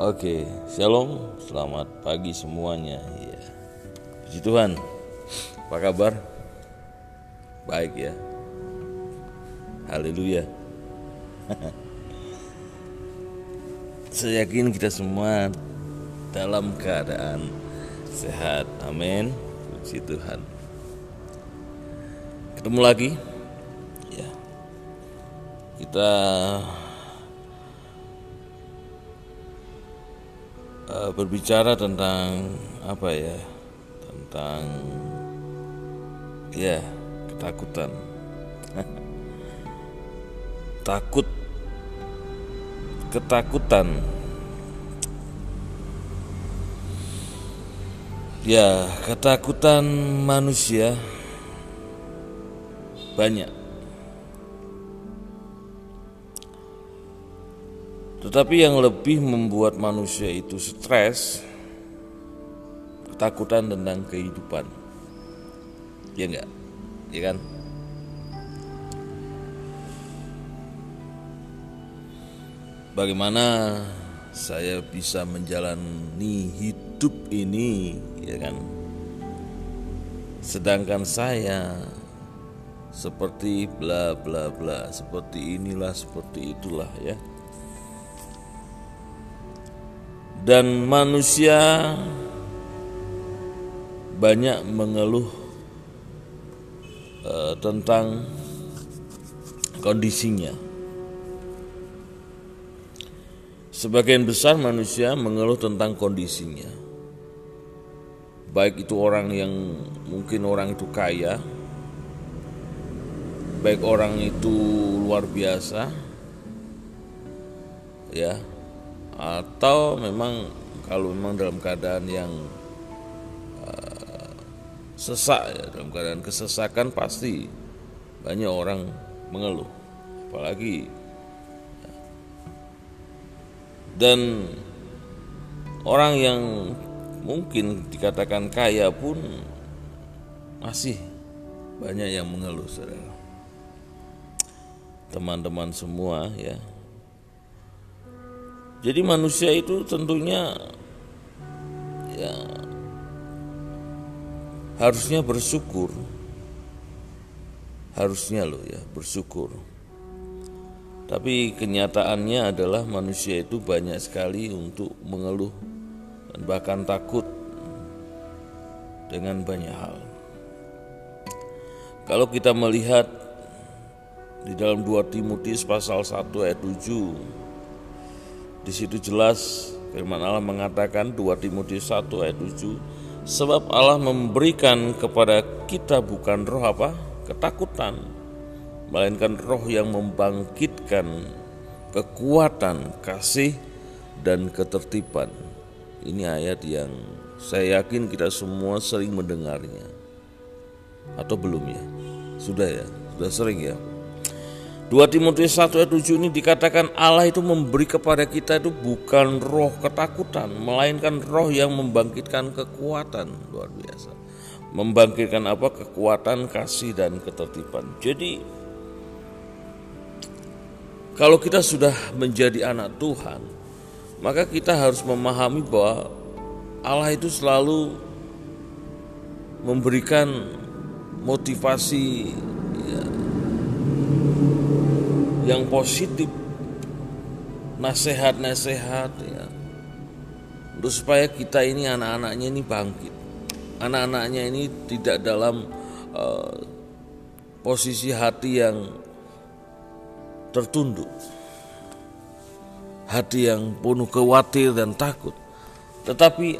Oke, shalom, selamat pagi semuanya. Ya. Puji Tuhan, apa kabar? Baik ya. Haleluya. Saya yakin kita semua dalam keadaan sehat. Amin. Puji Tuhan. Ketemu lagi. Ya. Kita uh, berbicara tentang apa ya? Tentang ya, ketakutan. Takut ketakutan Ya, ketakutan manusia banyak. Tetapi yang lebih membuat manusia itu stres, ketakutan tentang kehidupan. Ya enggak? Ya kan? Bagaimana saya bisa menjalani hidup ini ya kan sedangkan saya seperti bla bla bla seperti inilah seperti itulah ya dan manusia banyak mengeluh uh, tentang kondisinya. Sebagian besar manusia mengeluh tentang kondisinya. Baik itu orang yang mungkin orang itu kaya, baik orang itu luar biasa, ya, atau memang kalau memang dalam keadaan yang uh, sesak ya dalam keadaan kesesakan pasti banyak orang mengeluh, apalagi dan orang yang mungkin dikatakan kaya pun masih banyak yang mengeluh saudara. Teman-teman semua ya jadi manusia itu tentunya ya harusnya bersyukur harusnya loh ya bersyukur tapi kenyataannya adalah manusia itu banyak sekali untuk mengeluh dan bahkan takut dengan banyak hal. Kalau kita melihat di dalam 2 Timotius pasal 1 ayat 7 di situ jelas firman Allah mengatakan 2 Timotius 1 ayat 7 sebab Allah memberikan kepada kita bukan roh apa ketakutan melainkan roh yang membangkitkan kekuatan kasih dan ketertiban ini ayat yang saya yakin kita semua sering mendengarnya. Atau belum ya? Sudah ya? Sudah sering ya? 2 Timotius 1 ayat 7 ini dikatakan Allah itu memberi kepada kita itu bukan roh ketakutan, melainkan roh yang membangkitkan kekuatan luar biasa. Membangkitkan apa? Kekuatan, kasih dan ketertiban. Jadi kalau kita sudah menjadi anak Tuhan, maka kita harus memahami bahwa Allah itu selalu memberikan motivasi yang positif, nasihat-nasihat ya, untuk supaya kita ini anak-anaknya ini bangkit, anak-anaknya ini tidak dalam uh, posisi hati yang tertunduk. Hati yang penuh khawatir dan takut. Tetapi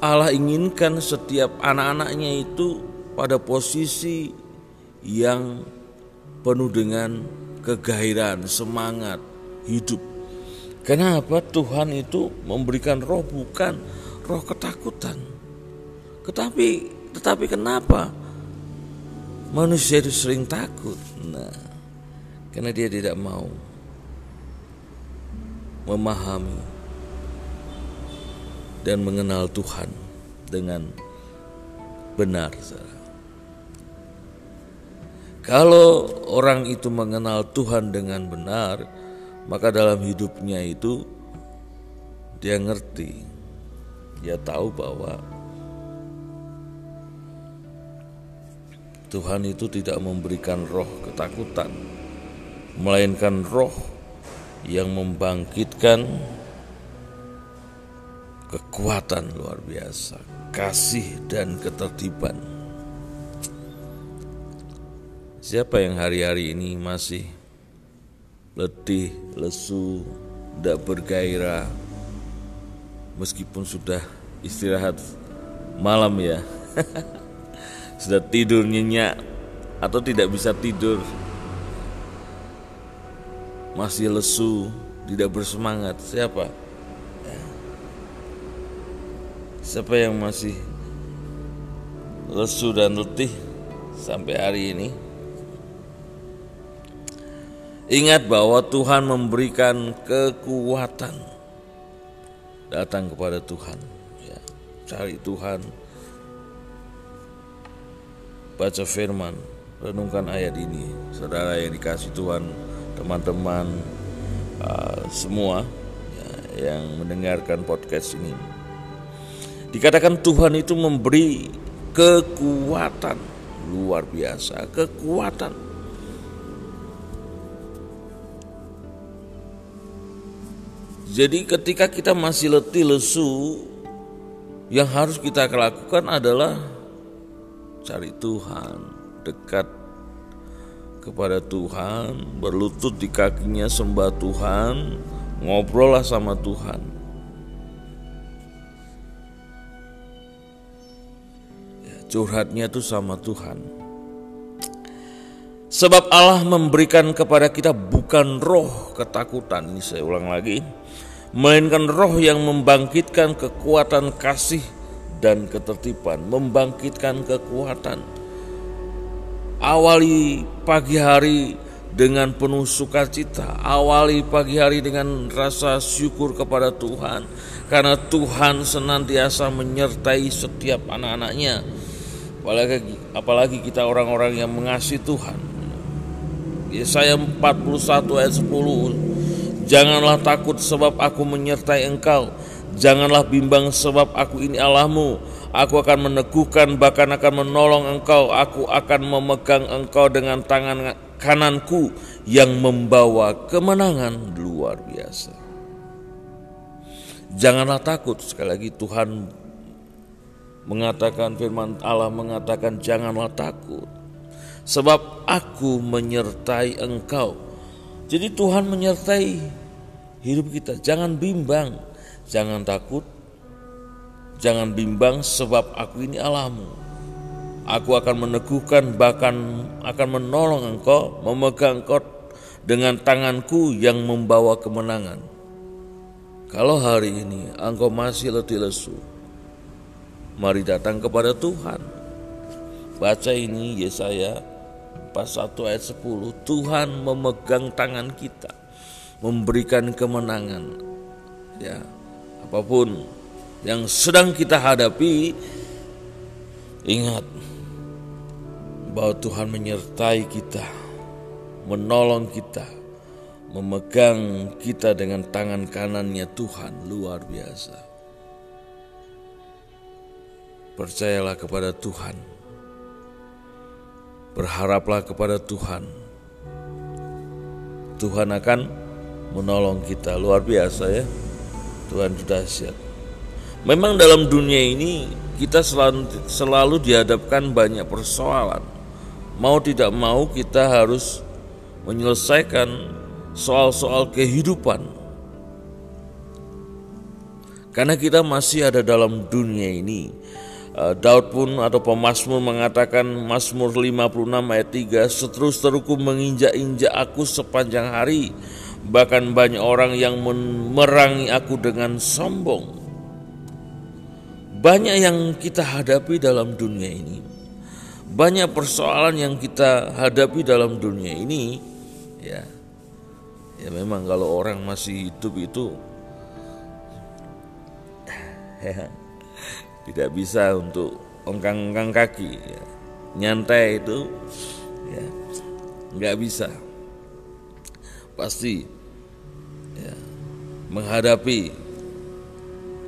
Allah inginkan setiap anak-anaknya itu pada posisi yang penuh dengan kegairahan, semangat, hidup. Kenapa Tuhan itu memberikan roh bukan roh ketakutan? Tetapi tetapi kenapa manusia itu sering takut? Nah, karena dia tidak mau memahami dan mengenal Tuhan dengan benar. Kalau orang itu mengenal Tuhan dengan benar, maka dalam hidupnya itu dia ngerti, dia tahu bahwa Tuhan itu tidak memberikan roh ketakutan, melainkan roh yang membangkitkan kekuatan luar biasa, kasih dan ketertiban. Siapa yang hari-hari ini masih letih, lesu, tidak bergairah, meskipun sudah istirahat malam ya, sudah tidur nyenyak atau tidak bisa tidur, masih lesu, tidak bersemangat, siapa? Siapa yang masih lesu dan letih sampai hari ini? Ingat bahwa Tuhan memberikan kekuatan. Datang kepada Tuhan. Ya, cari Tuhan, baca firman, renungkan ayat ini, saudara yang dikasih Tuhan, teman-teman uh, semua ya, yang mendengarkan podcast ini. Dikatakan Tuhan itu memberi kekuatan. Luar biasa, kekuatan Jadi ketika kita masih letih lesu, yang harus kita lakukan adalah cari Tuhan, dekat kepada Tuhan, berlutut di kakinya sembah Tuhan, ngobrol lah sama Tuhan. Ya, curhatnya tuh sama Tuhan. Sebab Allah memberikan kepada kita bukan roh ketakutan. Ini saya ulang lagi melainkan roh yang membangkitkan kekuatan kasih dan ketertiban, membangkitkan kekuatan. Awali pagi hari dengan penuh sukacita, awali pagi hari dengan rasa syukur kepada Tuhan, karena Tuhan senantiasa menyertai setiap anak-anaknya. Apalagi, apalagi kita orang-orang yang mengasihi Tuhan. Yesaya 41 ayat 10 Janganlah takut sebab aku menyertai engkau. Janganlah bimbang sebab aku ini Allahmu. Aku akan meneguhkan bahkan akan menolong engkau. Aku akan memegang engkau dengan tangan kananku yang membawa kemenangan luar biasa. Janganlah takut sekali lagi Tuhan mengatakan firman Allah mengatakan janganlah takut sebab aku menyertai engkau. Jadi Tuhan menyertai hidup kita. Jangan bimbang, jangan takut, jangan bimbang sebab aku ini Allahmu. Aku akan meneguhkan bahkan akan menolong engkau, memegang engkau dengan tanganku yang membawa kemenangan. Kalau hari ini engkau masih letih lesu, mari datang kepada Tuhan. Baca ini Yesaya pas 1 ayat 10. Tuhan memegang tangan kita memberikan kemenangan. Ya, apa pun yang sedang kita hadapi, ingat bahwa Tuhan menyertai kita, menolong kita, memegang kita dengan tangan kanannya Tuhan luar biasa. Percayalah kepada Tuhan. Berharaplah kepada Tuhan. Tuhan akan menolong kita. Luar biasa ya. Tuhan sudah siap. Memang dalam dunia ini kita selalu, selalu dihadapkan banyak persoalan. Mau tidak mau kita harus menyelesaikan soal-soal kehidupan. Karena kita masih ada dalam dunia ini Daud pun atau pemazmur mengatakan Mazmur 56 ayat 3 Seterus teruku menginjak-injak aku sepanjang hari Bahkan banyak orang yang merangi aku dengan sombong. Banyak yang kita hadapi dalam dunia ini. Banyak persoalan yang kita hadapi dalam dunia ini. Ya, ya memang kalau orang masih hidup itu ya, tidak bisa untuk ongkang-ongkang kaki. Ya. Nyantai itu ya nggak bisa pasti ya, menghadapi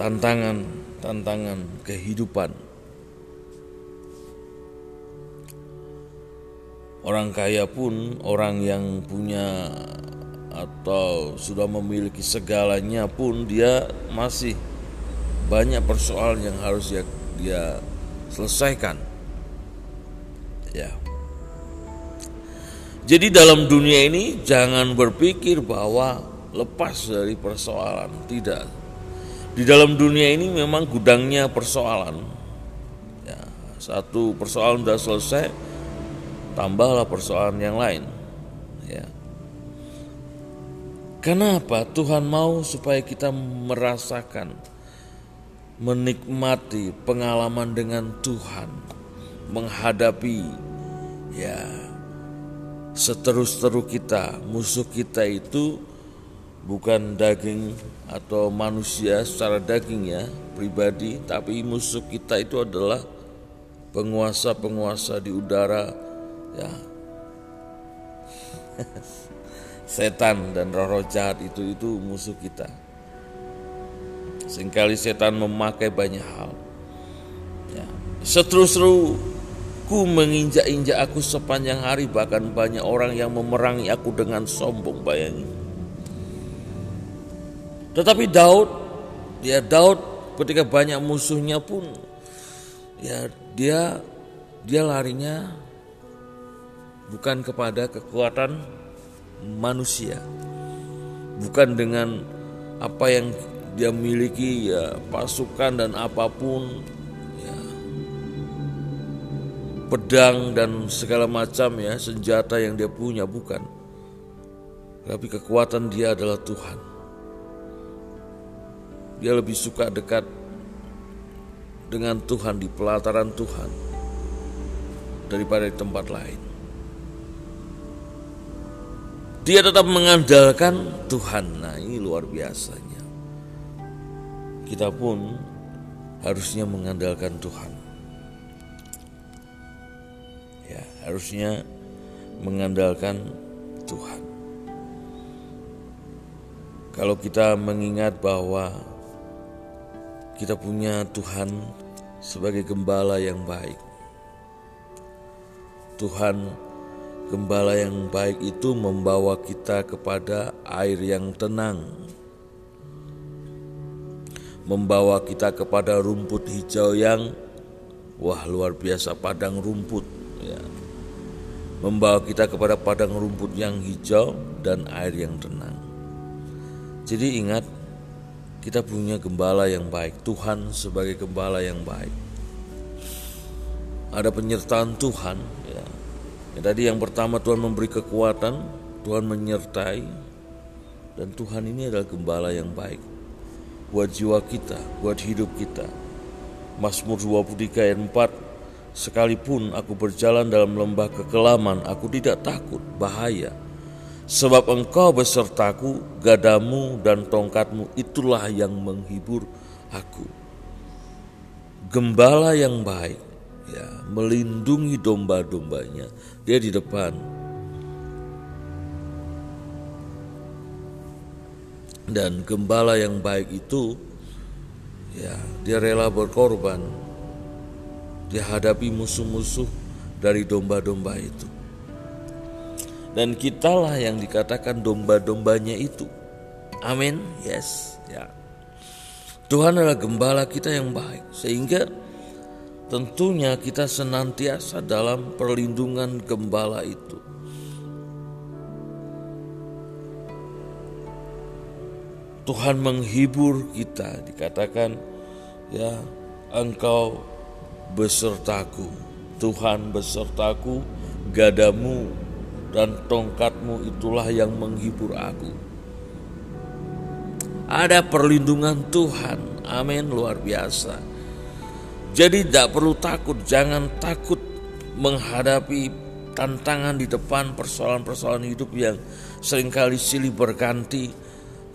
tantangan-tantangan kehidupan. Orang kaya pun, orang yang punya atau sudah memiliki segalanya pun dia masih banyak persoalan yang harus dia, dia selesaikan. Ya. Jadi dalam dunia ini jangan berpikir bahwa lepas dari persoalan, tidak. Di dalam dunia ini memang gudangnya persoalan. Ya, satu persoalan sudah selesai, tambahlah persoalan yang lain. Ya. Kenapa Tuhan mau supaya kita merasakan, menikmati pengalaman dengan Tuhan, menghadapi ya seterus-teru kita, musuh kita itu bukan daging atau manusia secara daging ya, pribadi, tapi musuh kita itu adalah penguasa-penguasa di udara ya. Setan dan roh-roh jahat itu itu musuh kita sering kali setan memakai banyak hal. Ya. ku menginjak-injak aku sepanjang hari. Bahkan banyak orang yang memerangi aku dengan sombong bayangi tetapi Daud ya Daud ketika banyak musuhnya pun ya dia dia larinya bukan kepada kekuatan manusia, bukan dengan apa yang dia miliki ya pasukan dan apa pun ya pedang dan segala macam ya senjata yang dia punya bukan tapi kekuatan dia adalah Tuhan dia lebih suka dekat dengan Tuhan di pelataran Tuhan daripada di tempat lain dia tetap mengandalkan Tuhan. Nah, ini luar biasanya. Kita pun harusnya mengandalkan Tuhan. Ya, harusnya mengandalkan Tuhan. Kalau kita mengingat bahwa kita punya Tuhan sebagai gembala yang baik. Tuhan Gembala yang baik itu membawa kita kepada air yang tenang, membawa kita kepada rumput hijau yang wah luar biasa padang rumput ya. Membawa kita kepada padang rumput yang hijau dan air yang tenang. Jadi ingat kita punya gembala yang baik, Tuhan sebagai gembala yang baik. Ada penyertaan Tuhan ya Ya, tadi yang pertama Tuhan memberi kekuatan, Tuhan menyertai, dan Tuhan ini adalah gembala yang baik buat jiwa kita, buat hidup kita. Mazmur 23 ayat 4 Sekalipun aku berjalan dalam lembah kekelaman, aku tidak takut bahaya. Sebab engkau besertaku, gadamu dan tongkatmu itulah yang menghibur aku. Gembala yang baik ya melindungi domba-dombanya dia di depan dan gembala yang baik itu ya dia rela berkorban. Dia hadapi musuh-musuh dari domba-domba itu. Dan kitalah yang dikatakan domba-dombanya itu. Amin. Yes. Ya. Tuhan adalah gembala kita yang baik. Sehingga tentunya kita senantiasa dalam perlindungan gembala itu. Tuhan menghibur kita, dikatakan ya, engkau besertaku. Tuhan besertaku, gadamu dan tongkatmu itulah yang menghibur aku. Ada perlindungan Tuhan, amin luar biasa jadi tidak perlu takut, jangan takut menghadapi tantangan di depan persoalan-persoalan hidup yang sering kali silih berganti.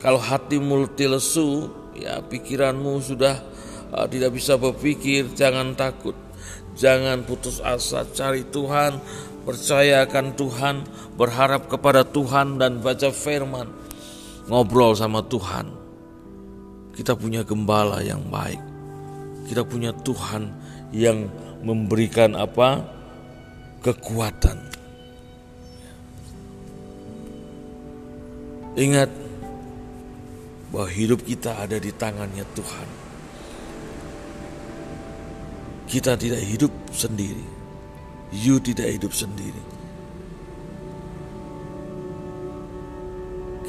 Kalau hatimu letih lesu, ya pikiranmu sudah uh, tidak bisa berpikir, jangan takut. Jangan putus asa, cari Tuhan, percayakan Tuhan, berharap kepada Tuhan dan baca firman. Ngobrol sama Tuhan. Kita punya gembala yang baik. Kita punya Tuhan yang memberikan apa? kekuatan. Ingat bahwa hidup kita ada di tangannya Tuhan. Kita tidak hidup sendiri. You tidak hidup sendiri.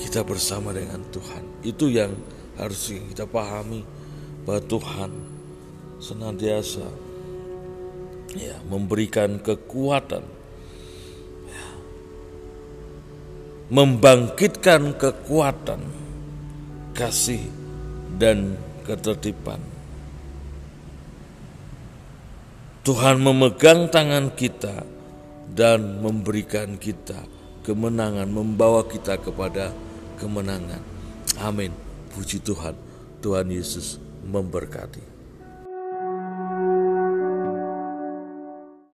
Kita bersama dengan Tuhan. Itu yang harus kita pahami bahwa Tuhan senantiasa ya memberikan kekuatan ya, membangkitkan kekuatan kasih dan ketertiban. Tuhan memegang tangan kita dan memberikan kita kemenangan membawa kita kepada kemenangan. Amin. Puji Tuhan. Tuhan Yesus memberkati